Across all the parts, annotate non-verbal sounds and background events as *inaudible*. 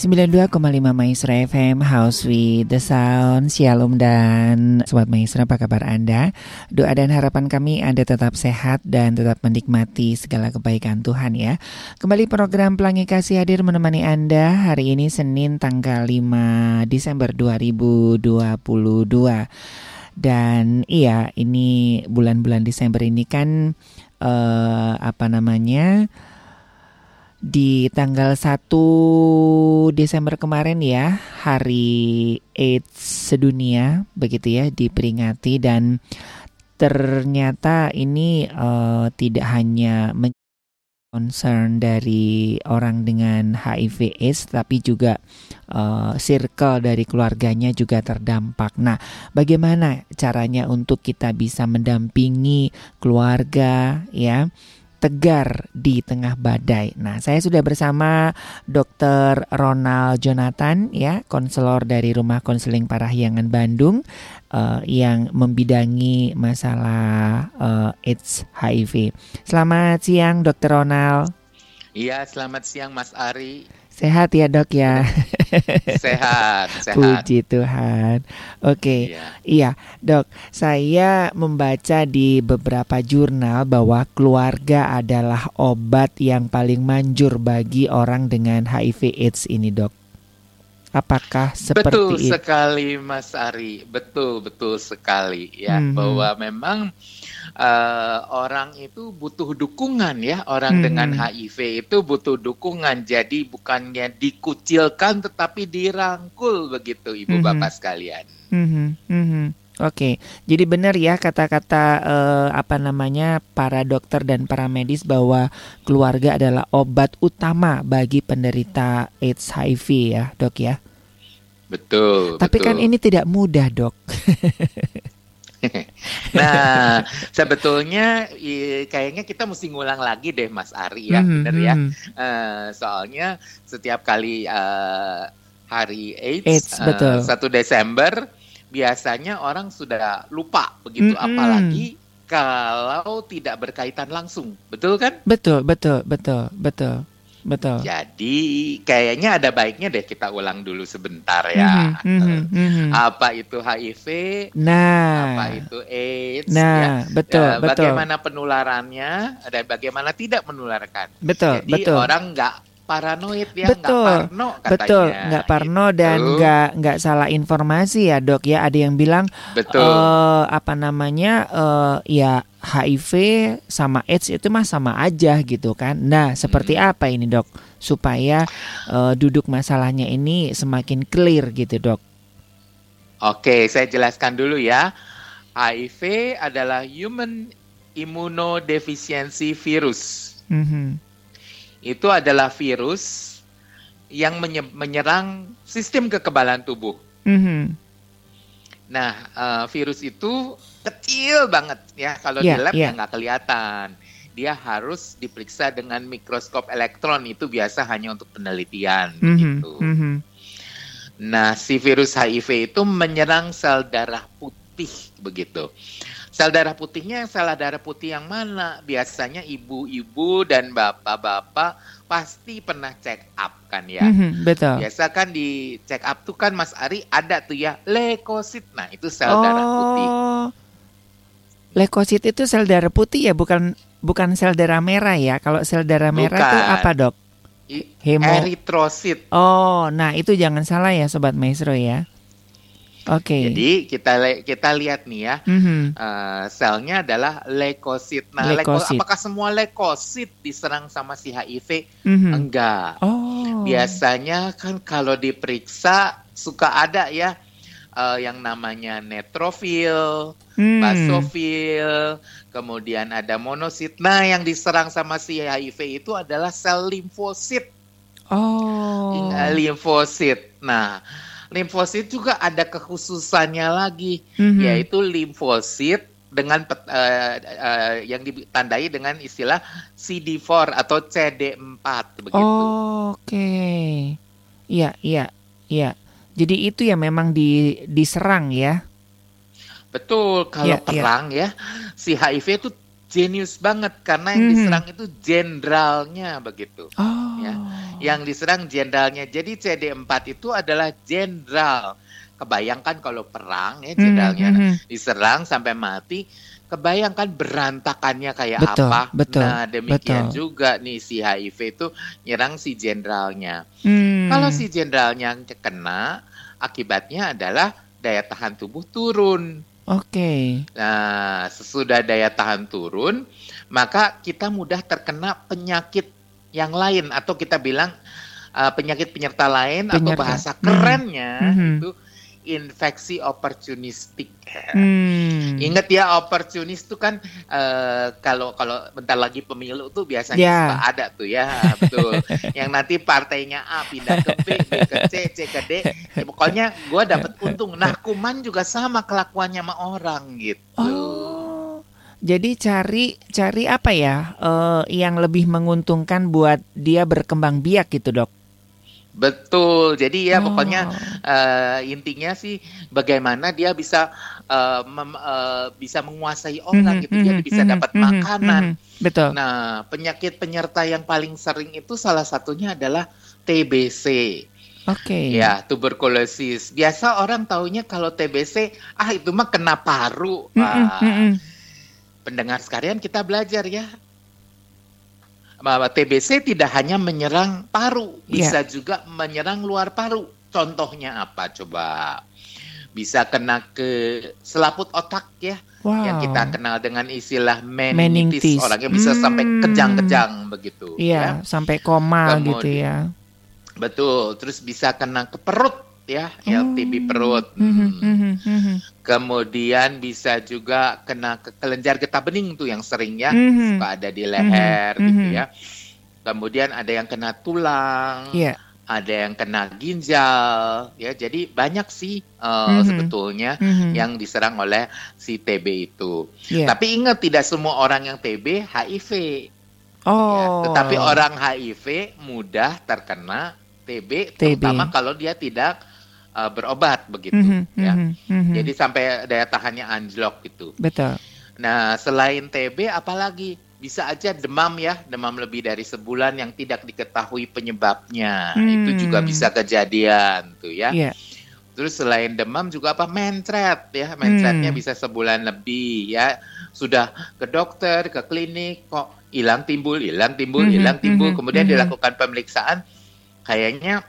92,5 Maestro FM House with the Sound. Shalom dan Sobat Maestro apa kabar Anda? Doa dan harapan kami Anda tetap sehat dan tetap menikmati segala kebaikan Tuhan ya. Kembali program Pelangi Kasih hadir menemani Anda hari ini Senin tanggal 5 Desember 2022 dan iya ini bulan-bulan Desember ini kan uh, apa namanya di tanggal 1 Desember kemarin ya hari AIDS sedunia begitu ya diperingati dan ternyata ini uh, tidak hanya concern dari orang dengan HIV AIDS tapi juga uh, circle dari keluarganya juga terdampak. Nah, bagaimana caranya untuk kita bisa mendampingi keluarga ya? Tegar di tengah badai. Nah, saya sudah bersama Dr. Ronald Jonathan ya, konselor dari Rumah Konseling Parahyangan Bandung uh, yang membidangi masalah uh, AIDS HIV. Selamat siang Dr. Ronald. Iya, selamat siang Mas Ari. Sehat ya dok ya. *laughs* Sehat, sehat. Puji Tuhan. Oke, iya. iya dok. Saya membaca di beberapa jurnal bahwa keluarga adalah obat yang paling manjur bagi orang dengan HIV/AIDS ini dok. Apakah seperti betul itu? sekali Mas Ari, betul betul sekali ya mm -hmm. bahwa memang uh, orang itu butuh dukungan ya orang hmm. dengan HIV itu butuh dukungan jadi bukannya dikucilkan tetapi dirangkul begitu ibu hmm. bapak sekalian. Hmm. Hmm. Oke, jadi benar ya kata-kata uh, apa namanya para dokter dan para medis bahwa keluarga adalah obat utama bagi penderita AIDS HIV ya dok ya. Betul. Tapi kan betul. kan ini tidak mudah dok. *laughs* *laughs* nah, sebetulnya kayaknya kita mesti ngulang lagi deh Mas Ari ya, mm -hmm. bener ya. Uh, soalnya setiap kali uh, hari AIDS, AIDS uh, betul. 1 Desember biasanya orang sudah lupa begitu, mm -hmm. apalagi kalau tidak berkaitan langsung, betul kan? Betul, betul, betul, betul. Betul. Jadi kayaknya ada baiknya deh kita ulang dulu sebentar ya. Mm -hmm, mm -hmm. Apa itu HIV? Nah. Apa itu AIDS? Nah, ya. betul, ya, betul. Bagaimana penularannya dan bagaimana tidak menularkan. Betul, Jadi betul. orang nggak paranoid ya betul. nggak parno katanya. Betul. Nggak parno gitu. dan nggak nggak salah informasi ya dok ya. Ada yang bilang betul. uh, apa namanya uh, ya HIV sama AIDS itu mah sama aja gitu kan. Nah seperti hmm. apa ini dok? Supaya uh, duduk masalahnya ini semakin clear gitu dok. Oke saya jelaskan dulu ya. HIV adalah human immunodeficiency virus. Mm -hmm itu adalah virus yang menyerang sistem kekebalan tubuh. Mm-hmm. Nah, uh, virus itu kecil banget ya kalau yeah, di lab yeah. ya nggak kelihatan. Dia harus diperiksa dengan mikroskop elektron itu biasa hanya untuk penelitian mm-hmm. gitu. Mm-hmm. Nah, si virus HIV itu menyerang sel darah putih begitu. Sel darah putihnya sel darah putih yang mana? Biasanya ibu-ibu dan bapak-bapak pasti pernah check up kan ya. Mm-hmm, betul. Biasa kan di check up tuh kan Mas Ari ada tuh ya leukosit. Nah, itu sel oh, darah putih. Leukosit itu sel darah putih ya, bukan bukan sel darah merah ya. Kalau sel darah merah itu apa, Dok? Hemo. Eritrosit. Oh, nah itu jangan salah ya sobat maestro ya. Oke. Okay. Jadi kita kita lihat nih ya, mm-hmm. uh, selnya adalah leukosit. Nah, leukosit. apakah semua leukosit diserang sama si HIV? Mm-hmm. Enggak. Oh. Biasanya kan kalau diperiksa suka ada ya uh, yang namanya netrofil, hmm. basofil, kemudian ada monosit. Nah, yang diserang sama si HIV itu adalah sel limfosit. Oh. Limfosit. Nah, limfosit juga ada kekhususannya lagi, mm-hmm. yaitu limfosit dengan uh, uh, yang ditandai dengan istilah CD4 atau CD4 begitu. Oh, Oke. Okay. Iya, iya, iya. Jadi itu ya memang di diserang ya. Betul, kalau ya, perang ya. ya si HIV itu jenius banget karena yang mm -hmm. diserang itu jenderalnya begitu. Oh. Ya. Yang diserang jenderalnya. Jadi CD4 itu adalah jenderal. Kebayangkan kalau perang ya jenderalnya mm -hmm. diserang sampai mati, kebayangkan berantakannya kayak betul, apa. Betul, nah, demikian betul. juga nih si HIV itu nyerang si jenderalnya. Hmm. Kalau si jenderalnya kena, akibatnya adalah daya tahan tubuh turun. Oke. Okay. Nah, sesudah daya tahan turun, maka kita mudah terkena penyakit yang lain atau kita bilang uh, penyakit penyerta lain penyerta. atau bahasa kerennya mm -hmm. itu infeksi opportunistik. Hmm. Ingat ya opportunis itu kan uh, kalau kalau bentar lagi pemilu tuh biasanya yeah. suka ada tuh ya betul. Yang nanti partainya A pindah ke B, B ke C, C ke D. Ya, pokoknya gue dapet untung. Nah kuman juga sama kelakuannya sama orang gitu. Oh. Jadi cari cari apa ya uh, yang lebih menguntungkan buat dia berkembang biak gitu dok? Betul. Jadi ya oh. pokoknya uh, intinya sih bagaimana dia bisa uh, mem, uh, bisa menguasai orang mm -hmm, gitu. Dia mm -hmm, bisa mm-hmm, dapat mm -hmm, makanan. Mm -hmm, betul. Nah, penyakit penyerta yang paling sering itu salah satunya adalah TBC. Oke. Okay. Ya, tuberkulosis. Biasa orang taunya kalau TBC, ah itu mah kena paru. Mm -hmm, mm -hmm. Pendengar sekalian kita belajar ya TBC tidak hanya menyerang paru, iya. bisa yeah. juga menyerang luar paru. Contohnya apa coba? Bisa kena ke selaput otak ya, wow. yang kita kenal dengan istilah meningitis. meningitis. Orangnya bisa hmm. sampai kejang-kejang begitu. Iya, ya. sampai koma Kemudian, gitu ya. Betul, terus bisa kena ke perut ya, oh. LTB perut. Hmm. Mm -hmm. Kemudian bisa juga kena ke kelenjar getah bening tuh yang sering ya, mm-hmm. suka ada di leher mm-hmm. gitu ya. Kemudian ada yang kena tulang, yeah. ada yang kena ginjal, ya. Jadi banyak sih uh, mm-hmm. sebetulnya mm-hmm. yang diserang oleh si TB itu. Yeah. Tapi ingat tidak semua orang yang TB HIV. Ya. Oh. Ya, tetapi orang HIV mudah terkena TB, TB. terutama kalau dia tidak uh, berobat begitu mm-hmm, ya. Mm-hmm. Jadi sampai daya tahannya anjlok gitu. Betul. Nah, selain TB apalagi bisa aja demam ya, demam lebih dari sebulan yang tidak diketahui penyebabnya. Hmm. Itu juga bisa kejadian tuh ya. Yeah. Terus selain demam juga apa mencret ya, mencretnya hmm. bisa sebulan lebih ya. Sudah ke dokter, ke klinik kok hilang timbul, hilang timbul, hmm, hilang timbul, hmm. kemudian hmm. dilakukan pemeriksaan kayaknya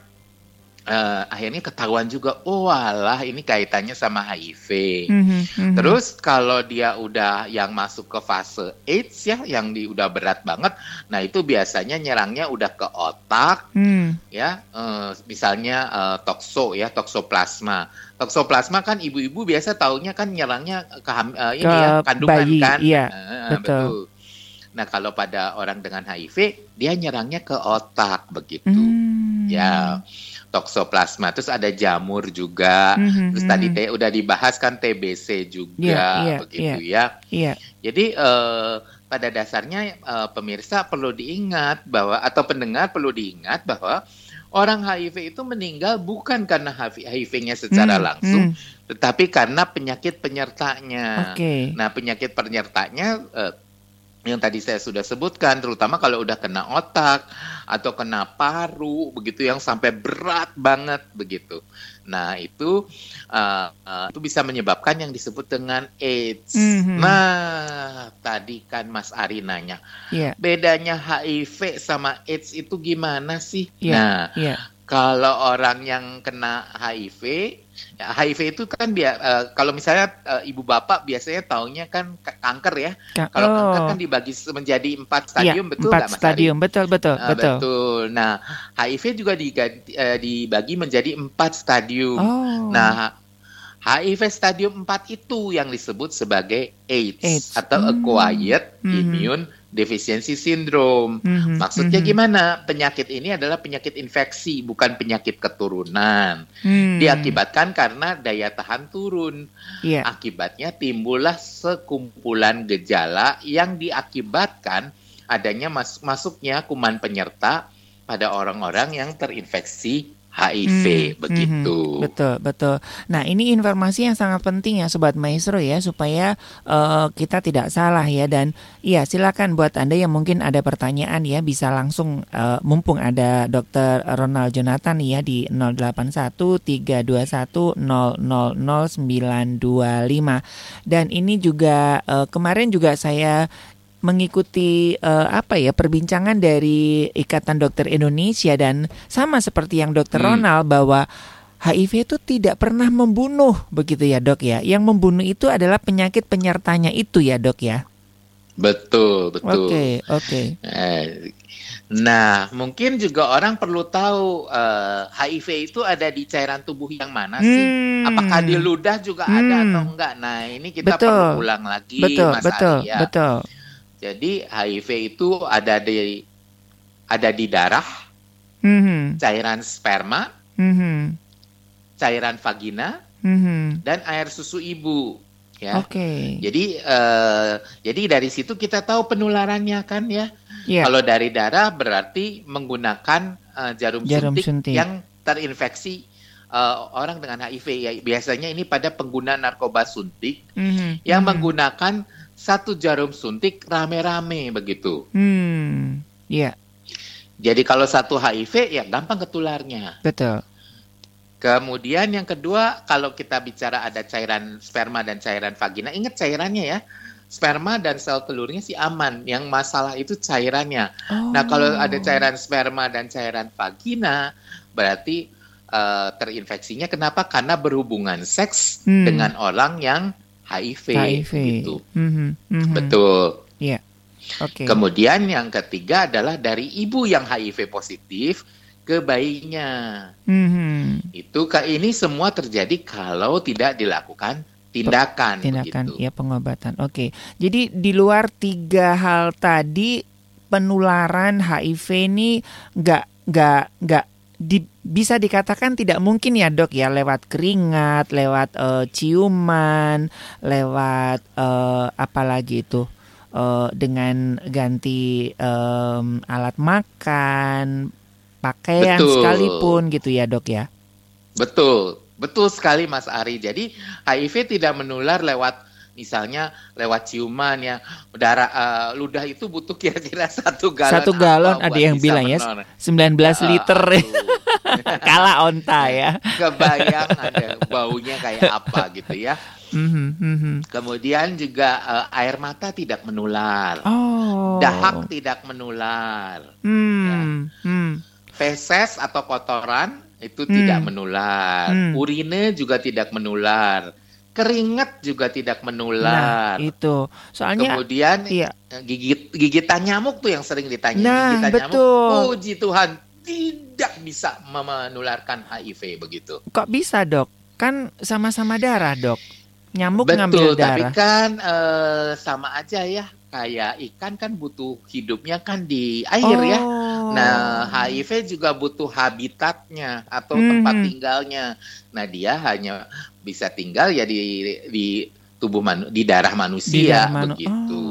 uh, akhirnya ketahuan juga, oh alah ini kaitannya sama HIV. Mm-hmm, mm-hmm. Terus kalau dia udah yang masuk ke fase AIDS ya, yang di udah berat banget, nah itu biasanya nyerangnya udah ke otak, mm. ya, uh, misalnya uh, tokso ya, toksoplasma. Toksoplasma kan ibu-ibu biasa taunya kan nyerangnya ke, uh, ini ke ya kandungan bayi, kan, iya, uh, betul. betul. Nah kalau pada orang dengan HIV, dia nyerangnya ke otak begitu, mm. ya toksoplasma. Terus ada jamur juga. Mm-hmm. Terus tadi te, udah dibahas kan TBC juga yeah, yeah, begitu yeah, ya. Yeah. Jadi uh, pada dasarnya uh, pemirsa perlu diingat bahwa atau pendengar perlu diingat bahwa orang HIV itu meninggal bukan karena HIV-nya secara mm, langsung, mm. tetapi karena penyakit penyertanya. Okay. Nah, penyakit penyertanya uh, yang tadi saya sudah sebutkan, terutama kalau udah kena otak atau kena paru, begitu yang sampai berat banget begitu. Nah itu uh, uh, itu bisa menyebabkan yang disebut dengan AIDS. Mm-hmm. Nah tadi kan Mas Ari nanya, yeah. bedanya HIV sama AIDS itu gimana sih? Yeah. Nah yeah. Kalau orang yang kena HIV, ya HIV itu kan dia uh, kalau misalnya uh, ibu bapak biasanya taunya kan kanker ya. Ka kalau oh. kanker kan dibagi menjadi empat iya, stadium, ya, betul Empat stadium, Ari? betul betul uh, betul. Betul. Nah, HIV juga diganti, uh, dibagi menjadi empat stadium. Oh. Nah, HIV stadium 4 itu yang disebut sebagai AIDS, AIDS. atau hmm. acquired hmm. immune deficiency syndrome. Mm-hmm, Maksudnya mm-hmm. gimana? Penyakit ini adalah penyakit infeksi, bukan penyakit keturunan. Mm. Diakibatkan karena daya tahan turun. Yeah. Akibatnya timbullah sekumpulan gejala yang diakibatkan adanya mas- masuknya kuman penyerta pada orang-orang yang terinfeksi HIV hmm, begitu. Hmm, betul, betul. Nah, ini informasi yang sangat penting ya sobat maestro ya supaya uh, kita tidak salah ya dan iya silakan buat Anda yang mungkin ada pertanyaan ya bisa langsung uh, mumpung ada Dr. Ronald Jonathan ya di 081321000925. Dan ini juga uh, kemarin juga saya mengikuti uh, apa ya perbincangan dari Ikatan Dokter Indonesia dan sama seperti yang Dokter hmm. Ronald bahwa HIV itu tidak pernah membunuh begitu ya dok ya. Yang membunuh itu adalah penyakit penyertanya itu ya dok ya. Betul betul. Oke okay, oke. Okay. Eh, nah mungkin juga orang perlu tahu uh, HIV itu ada di cairan tubuh yang mana sih? Hmm. Apakah di ludah juga hmm. ada atau enggak? Nah ini kita betul. perlu ulang lagi betul, Mas betul, Arya. Betul betul. Jadi HIV itu ada di ada di darah, mm-hmm. cairan sperma, mm-hmm. cairan vagina, mm-hmm. dan air susu ibu. Ya. Oke. Okay. Jadi uh, jadi dari situ kita tahu penularannya kan ya. Yeah. Kalau dari darah berarti menggunakan uh, jarum, jarum suntik, suntik yang terinfeksi uh, orang dengan HIV ya biasanya ini pada pengguna narkoba suntik mm-hmm. yang mm-hmm. menggunakan satu jarum suntik rame-rame begitu. Hmm, iya. Yeah. Jadi kalau satu HIV ya gampang ketularnya. Betul. Kemudian yang kedua kalau kita bicara ada cairan sperma dan cairan vagina, ingat cairannya ya. Sperma dan sel telurnya sih aman, yang masalah itu cairannya. Oh. Nah kalau ada cairan sperma dan cairan vagina, berarti uh, terinfeksinya kenapa? Karena berhubungan seks hmm. dengan orang yang HIV, HIV. gitu. Mm-hmm. Mm-hmm. Betul. Iya. Yeah. Oke. Okay. Kemudian yang ketiga adalah dari ibu yang HIV positif ke bayinya. Mm-hmm. Itu ini semua terjadi kalau tidak dilakukan tindakan. Tindakan, begitu. ya pengobatan. Oke. Okay. Jadi di luar tiga hal tadi penularan HIV ini nggak nggak nggak di, bisa dikatakan tidak mungkin ya dok ya lewat keringat, lewat uh, ciuman, lewat uh, apa lagi itu uh, dengan ganti um, alat makan, pakaian Betul. sekalipun gitu ya dok ya. Betul, betul sekali Mas Ari. Jadi HIV tidak menular lewat misalnya lewat ciuman ya darah uh, ludah itu butuh kira-kira *laughs* satu galon satu galon ada yang bilang ya 19 ya, liter *laughs* kalah onta ya kebayang ada baunya kayak *laughs* apa gitu ya mm-hmm, mm-hmm. kemudian juga uh, air mata tidak menular oh. dahak tidak menular mm. ya. mm. feses atau kotoran itu mm. tidak menular mm. urine juga tidak menular keringat juga tidak menular. Nah, itu. Soalnya kemudian iya. gigit gigitan nyamuk tuh yang sering ditanya. Nah, gigitan betul. nyamuk. Puji Tuhan tidak bisa menularkan HIV begitu. Kok bisa, Dok? Kan sama-sama darah, Dok. Nyamuk betul, ngambil darah. tapi kan uh, sama aja ya. Kayak ikan kan butuh hidupnya kan di air ya. oh. ya. Nah, HIV juga butuh habitatnya atau hmm. tempat tinggalnya. Nah, dia hanya bisa tinggal ya di di tubuh manu, di darah manusia di darah manu begitu.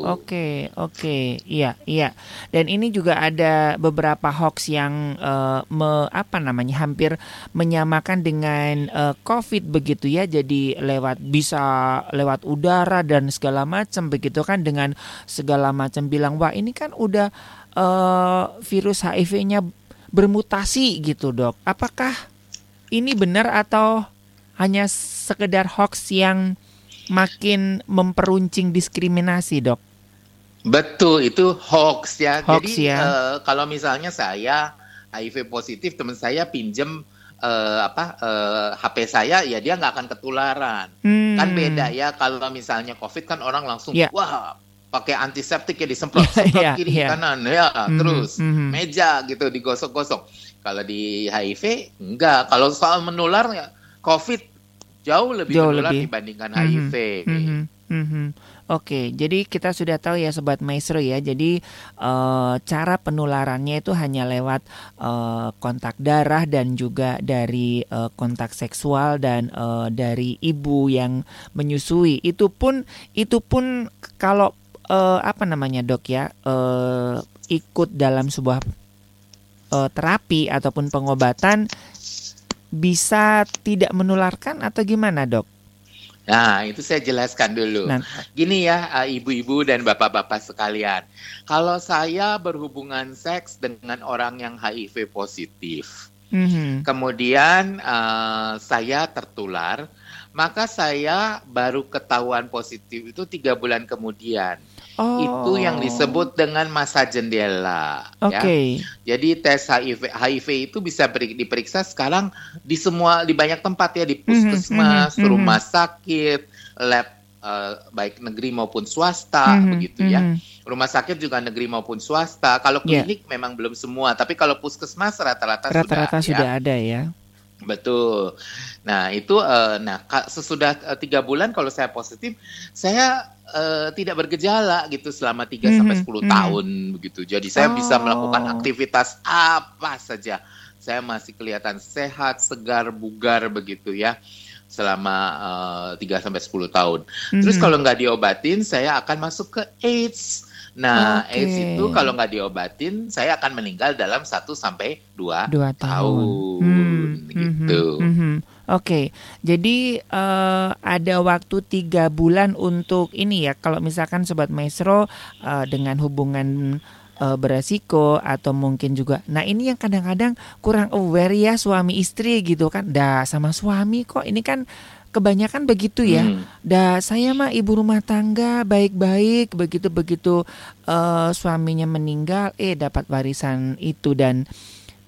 Oh, oke, okay, oke. Okay. Iya, iya. Dan ini juga ada beberapa hoax yang uh, me, apa namanya? hampir menyamakan dengan uh, Covid begitu ya. Jadi lewat bisa lewat udara dan segala macam begitu kan dengan segala macam bilang wah ini kan udah uh, virus HIV-nya bermutasi gitu, Dok. Apakah ini benar atau hanya sekedar hoax yang makin memperuncing diskriminasi, Dok. Betul, itu hoax ya. Hoax Jadi ya. Uh, kalau misalnya saya HIV positif teman saya pinjem uh, apa uh, eh, HP saya ya dia nggak akan ketularan. Hmm. Kan beda ya kalau misalnya COVID kan orang langsung yeah. wah pakai antiseptik ya disemprot *laughs* semprot yeah, kiri yeah. kanan ya mm-hmm, terus mm-hmm. meja gitu digosok-gosok. Kalau di HIV enggak. Kalau soal menular ya COVID jauh lebih jauh menular lebih. dibandingkan mm-hmm, HIV. Mm-hmm, mm-hmm. Oke, jadi kita sudah tahu ya sobat maestro ya. Jadi uh, cara penularannya itu hanya lewat uh, kontak darah dan juga dari uh, kontak seksual dan uh, dari ibu yang menyusui. Itu pun itu pun kalau uh, apa namanya dok ya uh, ikut dalam sebuah uh, terapi ataupun pengobatan bisa tidak menularkan atau gimana dok? Nah, itu saya jelaskan dulu. Nah. Gini ya, ibu-ibu dan bapak-bapak sekalian. Kalau saya berhubungan seks dengan orang yang HIV positif, mm-hmm. kemudian uh, saya tertular, maka saya baru ketahuan positif itu tiga bulan kemudian. Oh. Itu yang disebut dengan masa jendela. Oke. Okay. Ya. Jadi tes HIV HIV itu bisa diperiksa sekarang di semua di banyak tempat ya di mhm, puskesmas, mm -hmm. rumah sakit, lab uh, baik negeri maupun swasta mm -hmm. begitu ya. Mm -hmm. Rumah sakit juga negeri maupun swasta. Kalau ya. klinik yeah. memang belum semua, tapi kalau puskesmas rata-rata sudah rata-rata sudah ya. ada ya. Betul. Nah itu, uh, nah sesudah uh, tiga bulan kalau saya positif, saya uh, tidak bergejala gitu selama 3 mm -hmm. sampai sepuluh mm -hmm. tahun begitu. Jadi saya oh. bisa melakukan aktivitas apa saja. Saya masih kelihatan sehat, segar, bugar begitu ya selama uh, 3 sampai sepuluh tahun. Mm -hmm. Terus kalau nggak diobatin, saya akan masuk ke AIDS. Nah, okay. AIDS itu kalau nggak diobatin, saya akan meninggal dalam 1 sampai 2 tahun. tahun. Hmm. Gitu. Mm -hmm. Oke, okay. jadi uh, ada waktu tiga bulan untuk ini ya. Kalau misalkan sobat maestro uh, dengan hubungan uh, beresiko atau mungkin juga, nah ini yang kadang-kadang kurang aware ya suami istri gitu kan. Dah sama suami kok ini kan kebanyakan begitu ya. Hmm. Dah saya mah ibu rumah tangga baik-baik begitu begitu uh, suaminya meninggal, eh dapat warisan itu dan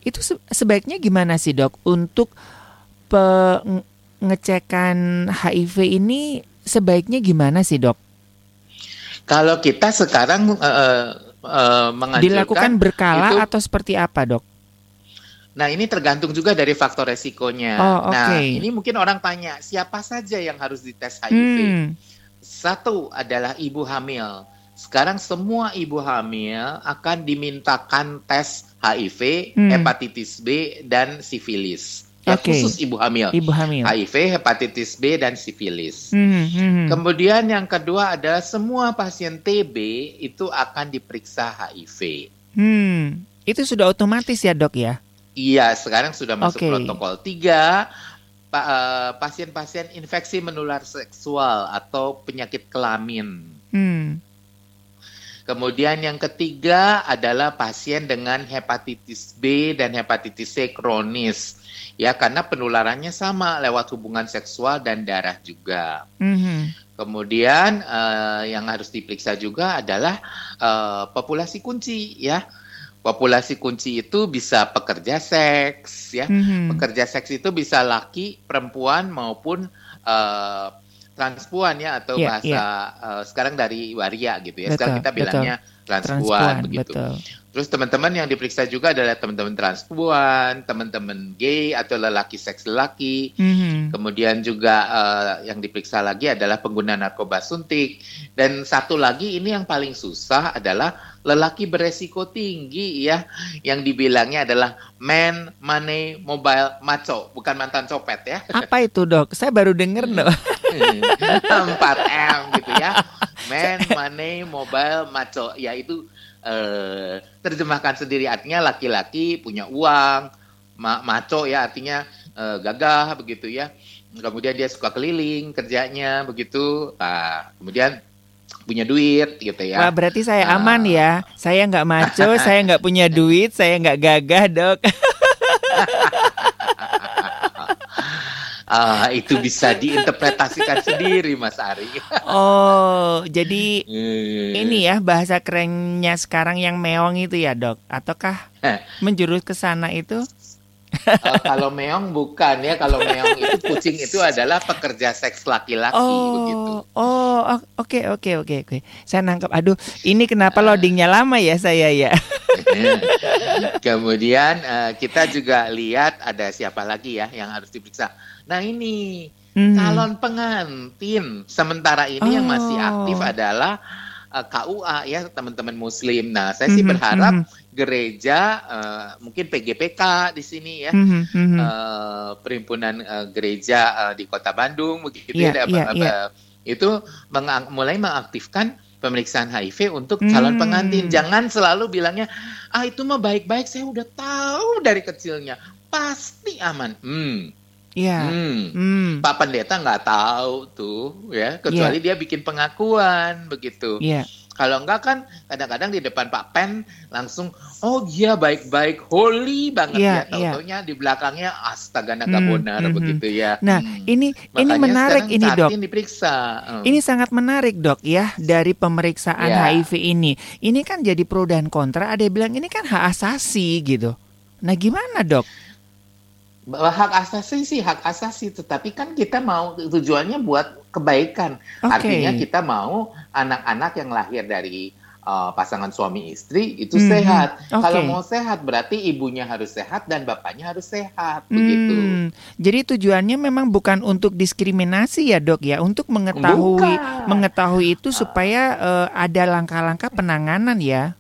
itu sebaiknya gimana sih dok untuk pengecekan HIV ini sebaiknya gimana sih dok? Kalau kita sekarang uh, uh, dilakukan berkala itu, atau seperti apa dok? Nah ini tergantung juga dari faktor resikonya. Oh, okay. Nah ini mungkin orang tanya siapa saja yang harus dites HIV? Hmm. Satu adalah ibu hamil. Sekarang semua ibu hamil akan dimintakan tes HIV, hmm. hepatitis B, dan sifilis. Ya, okay. khusus ibu hamil. Ibu hamil. HIV, hepatitis B dan sifilis. Hmm, hmm, hmm. Kemudian yang kedua adalah semua pasien TB itu akan diperiksa HIV. Hmm. Itu sudah otomatis ya, Dok ya? Iya, sekarang sudah masuk okay. protokol 3 eh, pasien-pasien infeksi menular seksual atau penyakit kelamin. Hmm. Kemudian yang ketiga adalah pasien dengan hepatitis B dan hepatitis C kronis ya karena penularannya sama lewat hubungan seksual dan darah juga. Mm-hmm. Kemudian uh, yang harus diperiksa juga adalah uh, populasi kunci ya. Populasi kunci itu bisa pekerja seks ya. Mm-hmm. Pekerja seks itu bisa laki, perempuan maupun uh, transpuan ya atau yeah, bahasa yeah. Uh, sekarang dari waria gitu ya. Betul, sekarang kita bilangnya betul. transpuan, transpuan begitu. Betul. Terus teman-teman yang diperiksa juga adalah teman-teman transpuan, teman-teman gay atau lelaki seks lelaki. Mm-hmm. Kemudian juga uh, yang diperiksa lagi adalah pengguna narkoba suntik. Dan satu lagi ini yang paling susah adalah lelaki beresiko tinggi ya, yang dibilangnya adalah man, money, mobile, maco, bukan mantan copet ya. *laughs* Apa itu dok? Saya baru dengar dok. *laughs* 4M gitu ya. *laughs* Man, money, mobile, maco. Ya itu eh, terjemahkan sendiri artinya laki-laki punya uang, ma maco ya artinya eh, gagah begitu ya. Kemudian dia suka keliling kerjanya begitu. Nah, kemudian punya duit gitu ya. Wah berarti saya aman ya. Saya nggak maco, *laughs* saya nggak punya duit, saya nggak gagah dok. *laughs* Uh, itu bisa diinterpretasikan sendiri, Mas Ari. oh, jadi hmm. ini ya bahasa kerennya sekarang yang meong itu ya, Dok? Ataukah menjurus ke sana itu? uh, kalau meong bukan ya, kalau meong itu kucing itu adalah pekerja seks laki-laki oh, begitu. Oh, oke oke oke oke. Saya nangkep. Aduh, ini kenapa uh, loadingnya lama ya saya ya? Kemudian uh, kita juga lihat ada siapa lagi ya yang harus diperiksa. Nah ini hmm. calon pengantin sementara ini oh. yang masih aktif oh. adalah uh, eh, KUA ya teman-teman Muslim. Nah saya sih mm -hmm, berharap mm -hmm. gereja uh, mungkin PGPK di sini ya mm -hmm, uh, perhimpunan uh, gereja uh, di Kota Bandung begitu yeah, ya yeah, yeah. itu mengang mulai mengaktifkan pemeriksaan HIV untuk calon hmm. pengantin. Jangan selalu bilangnya, ah itu mah baik-baik, saya udah tahu dari kecilnya, pasti aman. Hmm. Iya. Hmm. Hmm. Pak pendeta nggak tahu tuh ya, kecuali yeah. dia bikin pengakuan begitu. Iya. Yeah. Kalau enggak kan kadang-kadang di depan Pak Pen langsung oh iya baik-baik holy banget yeah, ya. Tahu-taunya yeah. di belakangnya astaga naga hmm, bonar hmm, hmm, begitu ya. Nah, hmm. ini Makanya ini menarik ini, Dok. diperiksa. Hmm. Ini sangat menarik, Dok, ya dari pemeriksaan yeah. HIV ini. Ini kan jadi pro dan kontra, ada yang bilang ini kan hak asasi gitu. Nah, gimana, Dok? hak asasi sih hak asasi, tetapi kan kita mau tujuannya buat kebaikan. Okay. Artinya kita mau anak-anak yang lahir dari uh, pasangan suami istri itu hmm. sehat. Okay. Kalau mau sehat berarti ibunya harus sehat dan bapaknya harus sehat hmm. begitu. Jadi tujuannya memang bukan untuk diskriminasi ya dok ya, untuk mengetahui bukan. mengetahui itu supaya uh, ada langkah-langkah penanganan ya.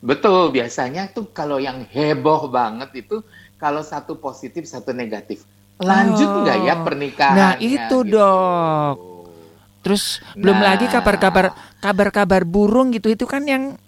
Betul, biasanya tuh kalau yang heboh banget itu kalau satu positif satu negatif lanjut nggak oh. ya pernikahan nah itu gitu. dok terus nah. belum lagi kabar-kabar kabar-kabar burung gitu itu kan yang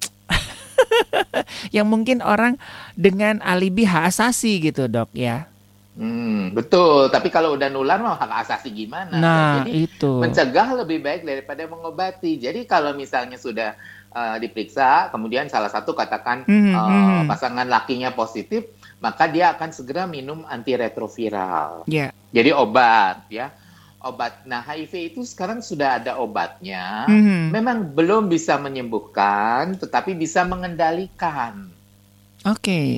*laughs* yang mungkin orang dengan alibi hak asasi gitu dok ya Hmm, betul. Tapi kalau udah nular mau hak asasi gimana? Nah, Jadi itu. mencegah lebih baik daripada mengobati. Jadi kalau misalnya sudah uh, diperiksa, kemudian salah satu katakan hmm, uh, hmm. pasangan lakinya positif, maka dia akan segera minum antiretroviral. Yeah. Jadi obat ya. Obat. Nah, HIV itu sekarang sudah ada obatnya. Mm-hmm. Memang belum bisa menyembuhkan, tetapi bisa mengendalikan. Oke. Okay.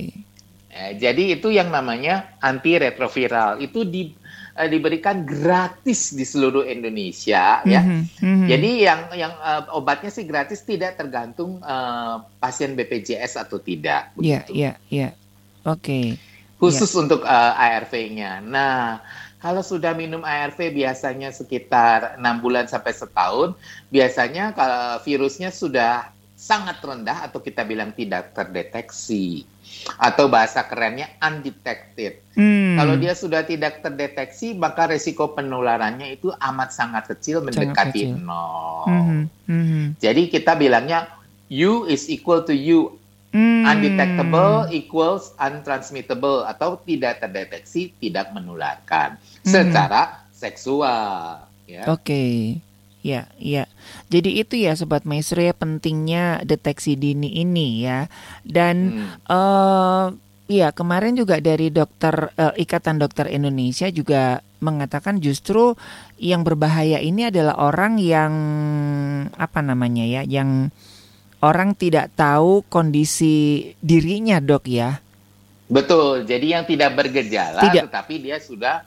Eh, jadi itu yang namanya antiretroviral. Itu di uh, diberikan gratis di seluruh Indonesia ya. Mm -hmm. Jadi yang yang uh, obatnya sih gratis tidak tergantung uh, pasien BPJS atau tidak. Iya, iya, iya. Oke. Okay. Khusus yeah. untuk uh, ARV-nya. Nah, kalau sudah minum ARV biasanya sekitar enam bulan sampai setahun, biasanya kalau virusnya sudah sangat rendah atau kita bilang tidak terdeteksi atau bahasa kerennya undetected. Hmm. Kalau dia sudah tidak terdeteksi, maka resiko penularannya itu amat sangat kecil mendekati sangat kecil. nol. Hmm. Hmm. Jadi kita bilangnya U is equal to U Hmm. Undetectable equals untransmittable atau tidak terdeteksi, tidak menularkan hmm. secara seksual. Ya. Oke. Okay. Ya, ya. Jadi itu ya sobat maestro ya pentingnya deteksi dini ini ya. Dan hmm. uh, ya kemarin juga dari dokter uh, Ikatan Dokter Indonesia juga mengatakan justru yang berbahaya ini adalah orang yang apa namanya ya, yang orang tidak tahu kondisi dirinya, Dok ya. Betul. Jadi yang tidak bergejala tidak. tetapi dia sudah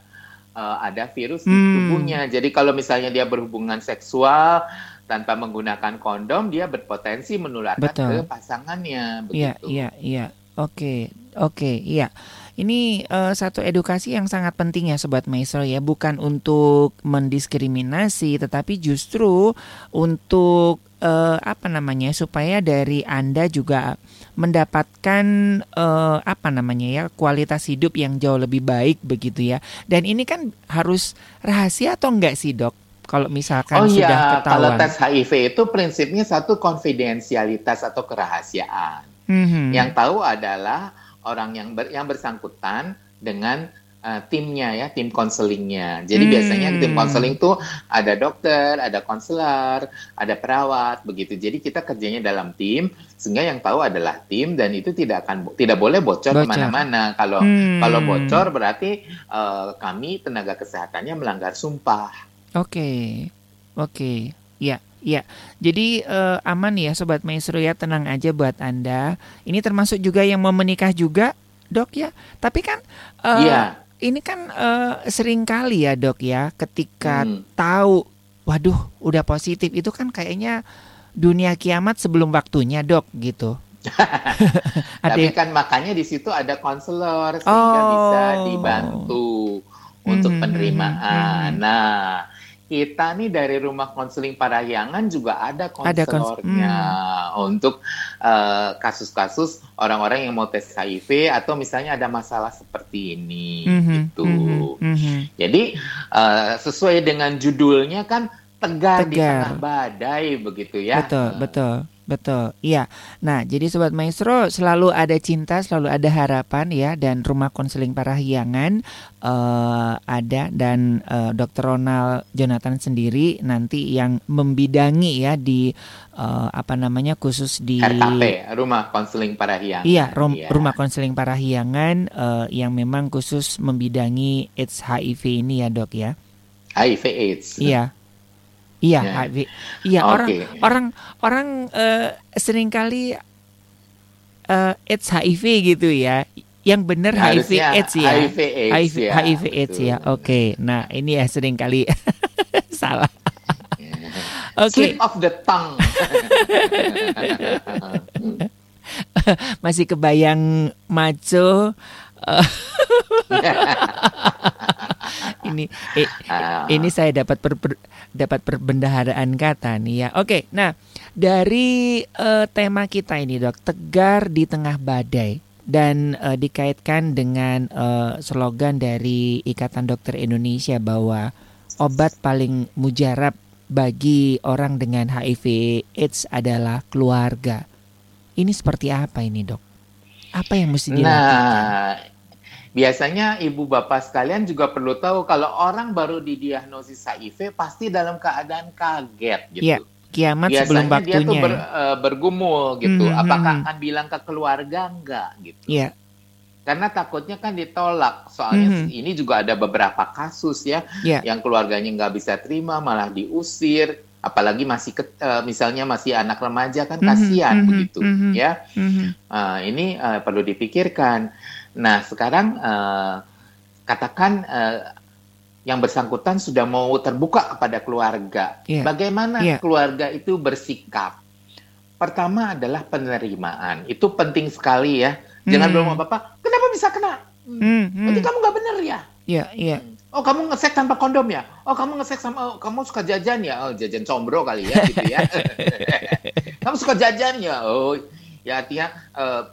uh, ada virus hmm. di tubuhnya. Jadi kalau misalnya dia berhubungan seksual tanpa menggunakan kondom, dia berpotensi menularkan Betul. ke pasangannya. Iya, iya, iya. Oke, oke, iya. Ini uh, satu edukasi yang sangat penting ya Sobat Maestro ya, bukan untuk mendiskriminasi tetapi justru untuk uh, apa namanya supaya dari Anda juga mendapatkan uh, apa namanya ya kualitas hidup yang jauh lebih baik begitu ya. Dan ini kan harus rahasia atau enggak sih, Dok? Kalau misalkan oh, sudah iya. ketahuan. Kalau tes HIV itu prinsipnya satu konfidensialitas atau kerahasiaan. Mm -hmm. Yang tahu adalah orang yang ber, yang bersangkutan dengan uh, timnya ya, tim konselingnya. Jadi hmm. biasanya tim konseling tuh ada dokter, ada konselor, ada perawat begitu. Jadi kita kerjanya dalam tim sehingga yang tahu adalah tim dan itu tidak akan tidak boleh bocor, bocor. ke mana-mana. Kalau hmm. kalau bocor berarti uh, kami tenaga kesehatannya melanggar sumpah. Oke, okay. oke, okay. ya. Ya, jadi uh, aman ya Sobat Maestro ya, tenang aja buat Anda. Ini termasuk juga yang mau menikah juga, dok ya. Tapi kan uh, yeah ini kan uh, sering kali ya dok ya ketika hmm. tahu waduh udah positif itu kan kayaknya dunia kiamat sebelum waktunya dok gitu. *laughs* Tapi kan makanya di situ ada konselor sehingga oh. bisa dibantu untuk hmm, penerimaan. Hmm, hmm. Nah, kita nih dari rumah konseling Parahyangan juga ada konselornya hmm. untuk uh, kasus-kasus orang-orang yang mau tes HIV atau misalnya ada masalah seperti ini hmm. gitu. Hmm. Hmm. Jadi uh, sesuai dengan judulnya kan tegar, tegar di tengah badai begitu ya. Betul, betul. Betul, iya. Nah, jadi Sobat Maestro selalu ada cinta, selalu ada harapan ya, dan rumah konseling parahyangan uh, ada dan uh, Dr. Ronald Jonathan sendiri nanti yang membidangi ya di uh, apa namanya khusus di RKP, rumah konseling parahyangan. Iya, rum, iya. rumah konseling parahyangan uh, yang memang khusus membidangi AIDS HIV ini ya dok ya. HIV AIDS. Iya, Iya, ya. HIV. Iya, okay. orang orang orang uh, sering kali uh, AIDS HIV gitu ya. Yang benar HIV AIDS ya. HIV AIDS HIV, ya. HIV AIDS ya. Oke. Okay. Nah, ini ya sering kali *laughs* salah. Oke. Okay. Slip of the tongue. *laughs* Masih kebayang maco. *laughs* ini eh, ini saya dapat per, per, dapat perbendaharaan kata nih ya. Oke, nah dari uh, tema kita ini dok tegar di tengah badai dan uh, dikaitkan dengan uh, slogan dari Ikatan Dokter Indonesia bahwa obat paling mujarab bagi orang dengan HIV AIDS adalah keluarga. Ini seperti apa ini dok? Apa yang mesti dilakukan? Nah, Biasanya ibu bapak sekalian juga perlu tahu kalau orang baru didiagnosis HIV pasti dalam keadaan kaget gitu. Yeah kiamat Biasanya sebelum waktunya. dia tuh ber, uh, bergumul gitu. Mm -hmm. Apakah akan bilang ke keluarga enggak gitu. Iya. Yeah. Karena takutnya kan ditolak. Soalnya mm -hmm. ini juga ada beberapa kasus ya yeah. yang keluarganya nggak bisa terima malah diusir. Apalagi masih ke, uh, misalnya masih anak remaja kan mhm, kasihan mm -hmm. begitu mm -hmm. ya. Mm -hmm. uh, ini uh, perlu dipikirkan. Nah, sekarang uh, katakan uh, yang bersangkutan sudah mau terbuka kepada keluarga. Yeah. Bagaimana yeah. keluarga itu bersikap? Pertama adalah penerimaan. Itu penting sekali ya. Jangan mm. belum apa-apa. Kenapa bisa kena? Mm, mm. Berarti kamu nggak benar ya? Iya, yeah, iya. Yeah. Oh kamu ngesek tanpa kondom ya? Oh kamu ngesek sama oh, kamu suka jajan ya? Oh jajan combro kali ya gitu ya. *laughs* *laughs* kamu suka jajan ya? Oh ya artinya uh,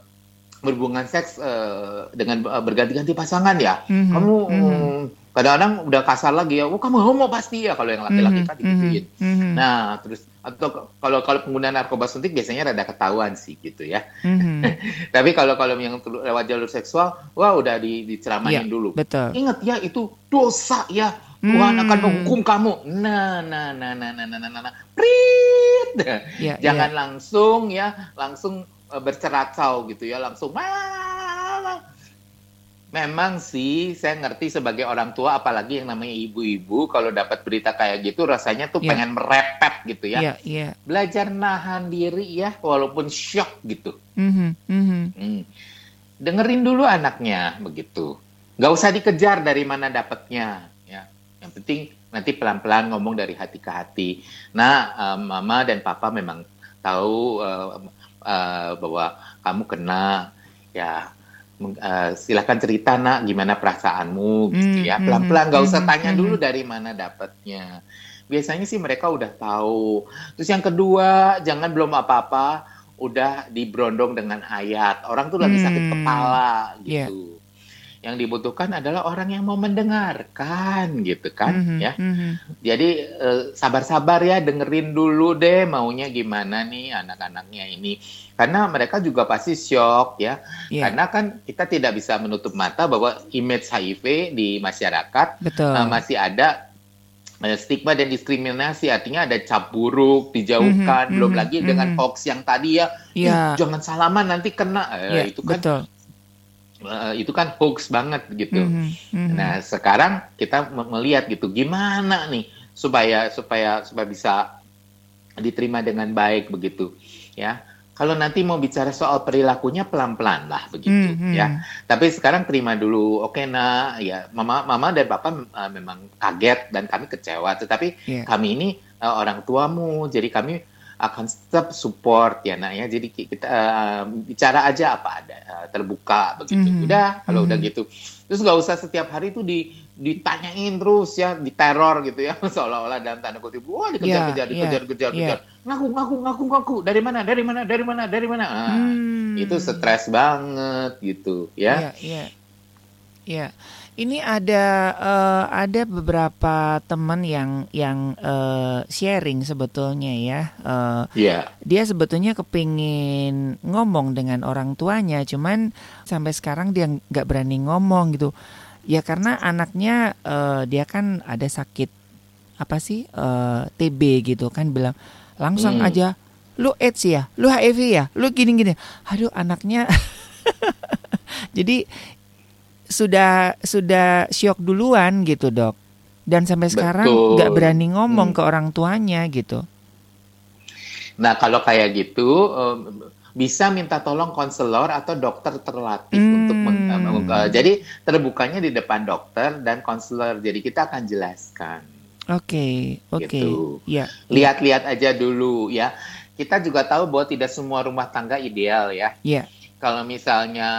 berhubungan seks uh, dengan uh, berganti-ganti pasangan ya. Mm-hmm. Kamu mm-hmm. kadang-kadang udah kasar lagi ya. Oh kamu homo pasti ya kalau yang mhm, laki-laki mm-hmm. kan. Mm-hmm. Nah terus atau kalau kalau penggunaan narkoba suntik biasanya rada ketahuan sih gitu ya. Mm-hmm. *laughs* Tapi kalau kalau yang lewat jalur seksual, wah udah di, diceramain yeah, dulu. Betul. Ingat ya itu dosa ya. Tuhan hmm. akan menghukum kamu. Nah, nah, nah, nah, nah, nah, nah, nah, nah. prit. Yeah, Jangan yeah. langsung ya, langsung berceracau gitu ya langsung memang sih saya ngerti sebagai orang tua apalagi yang namanya ibu-ibu kalau dapat berita kayak gitu rasanya tuh yeah. pengen merepet gitu ya yeah, yeah. belajar nahan diri ya walaupun shock gitu mm-hmm, mm-hmm. Hmm. dengerin dulu anaknya begitu nggak usah dikejar dari mana dapatnya ya yang penting nanti pelan-pelan ngomong dari hati ke hati nah um, mama dan papa memang tahu uh, uh, bahwa kamu kena ya uh, silahkan cerita nak gimana perasaanmu gitu ya. hmm, pelan-pelan nggak usah hmm, tanya hmm, dulu dari mana dapatnya. Biasanya sih mereka udah tahu. Terus yang kedua jangan belum apa-apa udah diberondong dengan ayat orang tuh lagi sakit kepala gitu. yeah. Yang dibutuhkan adalah orang yang mau mendengarkan gitu kan Mhm, ya. mhm. Jadi eh, sabar-sabar ya dengerin dulu deh maunya gimana nih anak-anaknya ini. Karena mereka juga pasti shock ya. Iya, Karena kan kita tidak bisa menutup mata bahwa image HIV di masyarakat betul. eh, masih ada eh, stigma dan diskriminasi. Artinya ada cap buruk, dijauhkan, Mhm, belum mhm, lagi dengan mhm. hoax yang tadi ya, "Ih, Iya, jangan salaman nanti kena. Eh, iya, itu kan betul. Eh, itu kan hoax banget gitu. Mhm, mhm. Nah, sekarang kita me- melihat gitu gimana nih supaya supaya supaya bisa diterima dengan baik begitu ya. Kalau nanti mau bicara soal perilakunya pelan-pelan lah begitu Mhm. ya. Tapi sekarang terima dulu. Oke, Nak, ya mama mama dan papa uh, memang kaget dan kami kecewa, tetapi Iya. kami ini uh, orang tuamu, jadi kami akan tetap support ya nak ya. Jadi ki- kita uh, bicara aja apa ada, uh, terbuka begitu. Mhm. Udah kalau udah Mhm. gitu. Terus nggak usah setiap hari itu di ditanyain terus ya, diteror gitu ya, *laughs* seolah-olah dalam tanda kutip, wah dikejar-kejar, Iya, dikejar-kejar, iya. kejar. ngaku, ngaku, ngaku, ngaku, dari mana, dari mana, dari mana, dari mana. Ah, Hmm. Itu stres banget gitu ya. Iya, iya. Iya. Ini ada eh, ada beberapa teman yang yang eh, sharing sebetulnya ya. Eh, Iya. dia sebetulnya kepingin ngomong dengan orang tuanya, cuman sampai sekarang dia nggak berani ngomong gitu. Ya karena anaknya eh, dia kan ada sakit apa sih eh, TB gitu kan bilang langsung Hmm. aja lu AIDS ya, lu HIV ya, lu gini-gini. Aduh anaknya *laughs* jadi sudah sudah syok duluan gitu dok. Dan sampai sekarang nggak berani ngomong Hmm. ke orang tuanya gitu. Nah, kalau kayak gitu bisa minta tolong konselor atau dokter terlatih Hmm. untuk meng- eh, jadi terbukanya di depan dokter dan konselor. Jadi kita akan jelaskan. Oke, oke. Gitu. Ya. Lihat-lihat aja dulu ya. Kita juga tahu bahwa tidak semua rumah tangga ideal ya. Ya. Kalau misalnya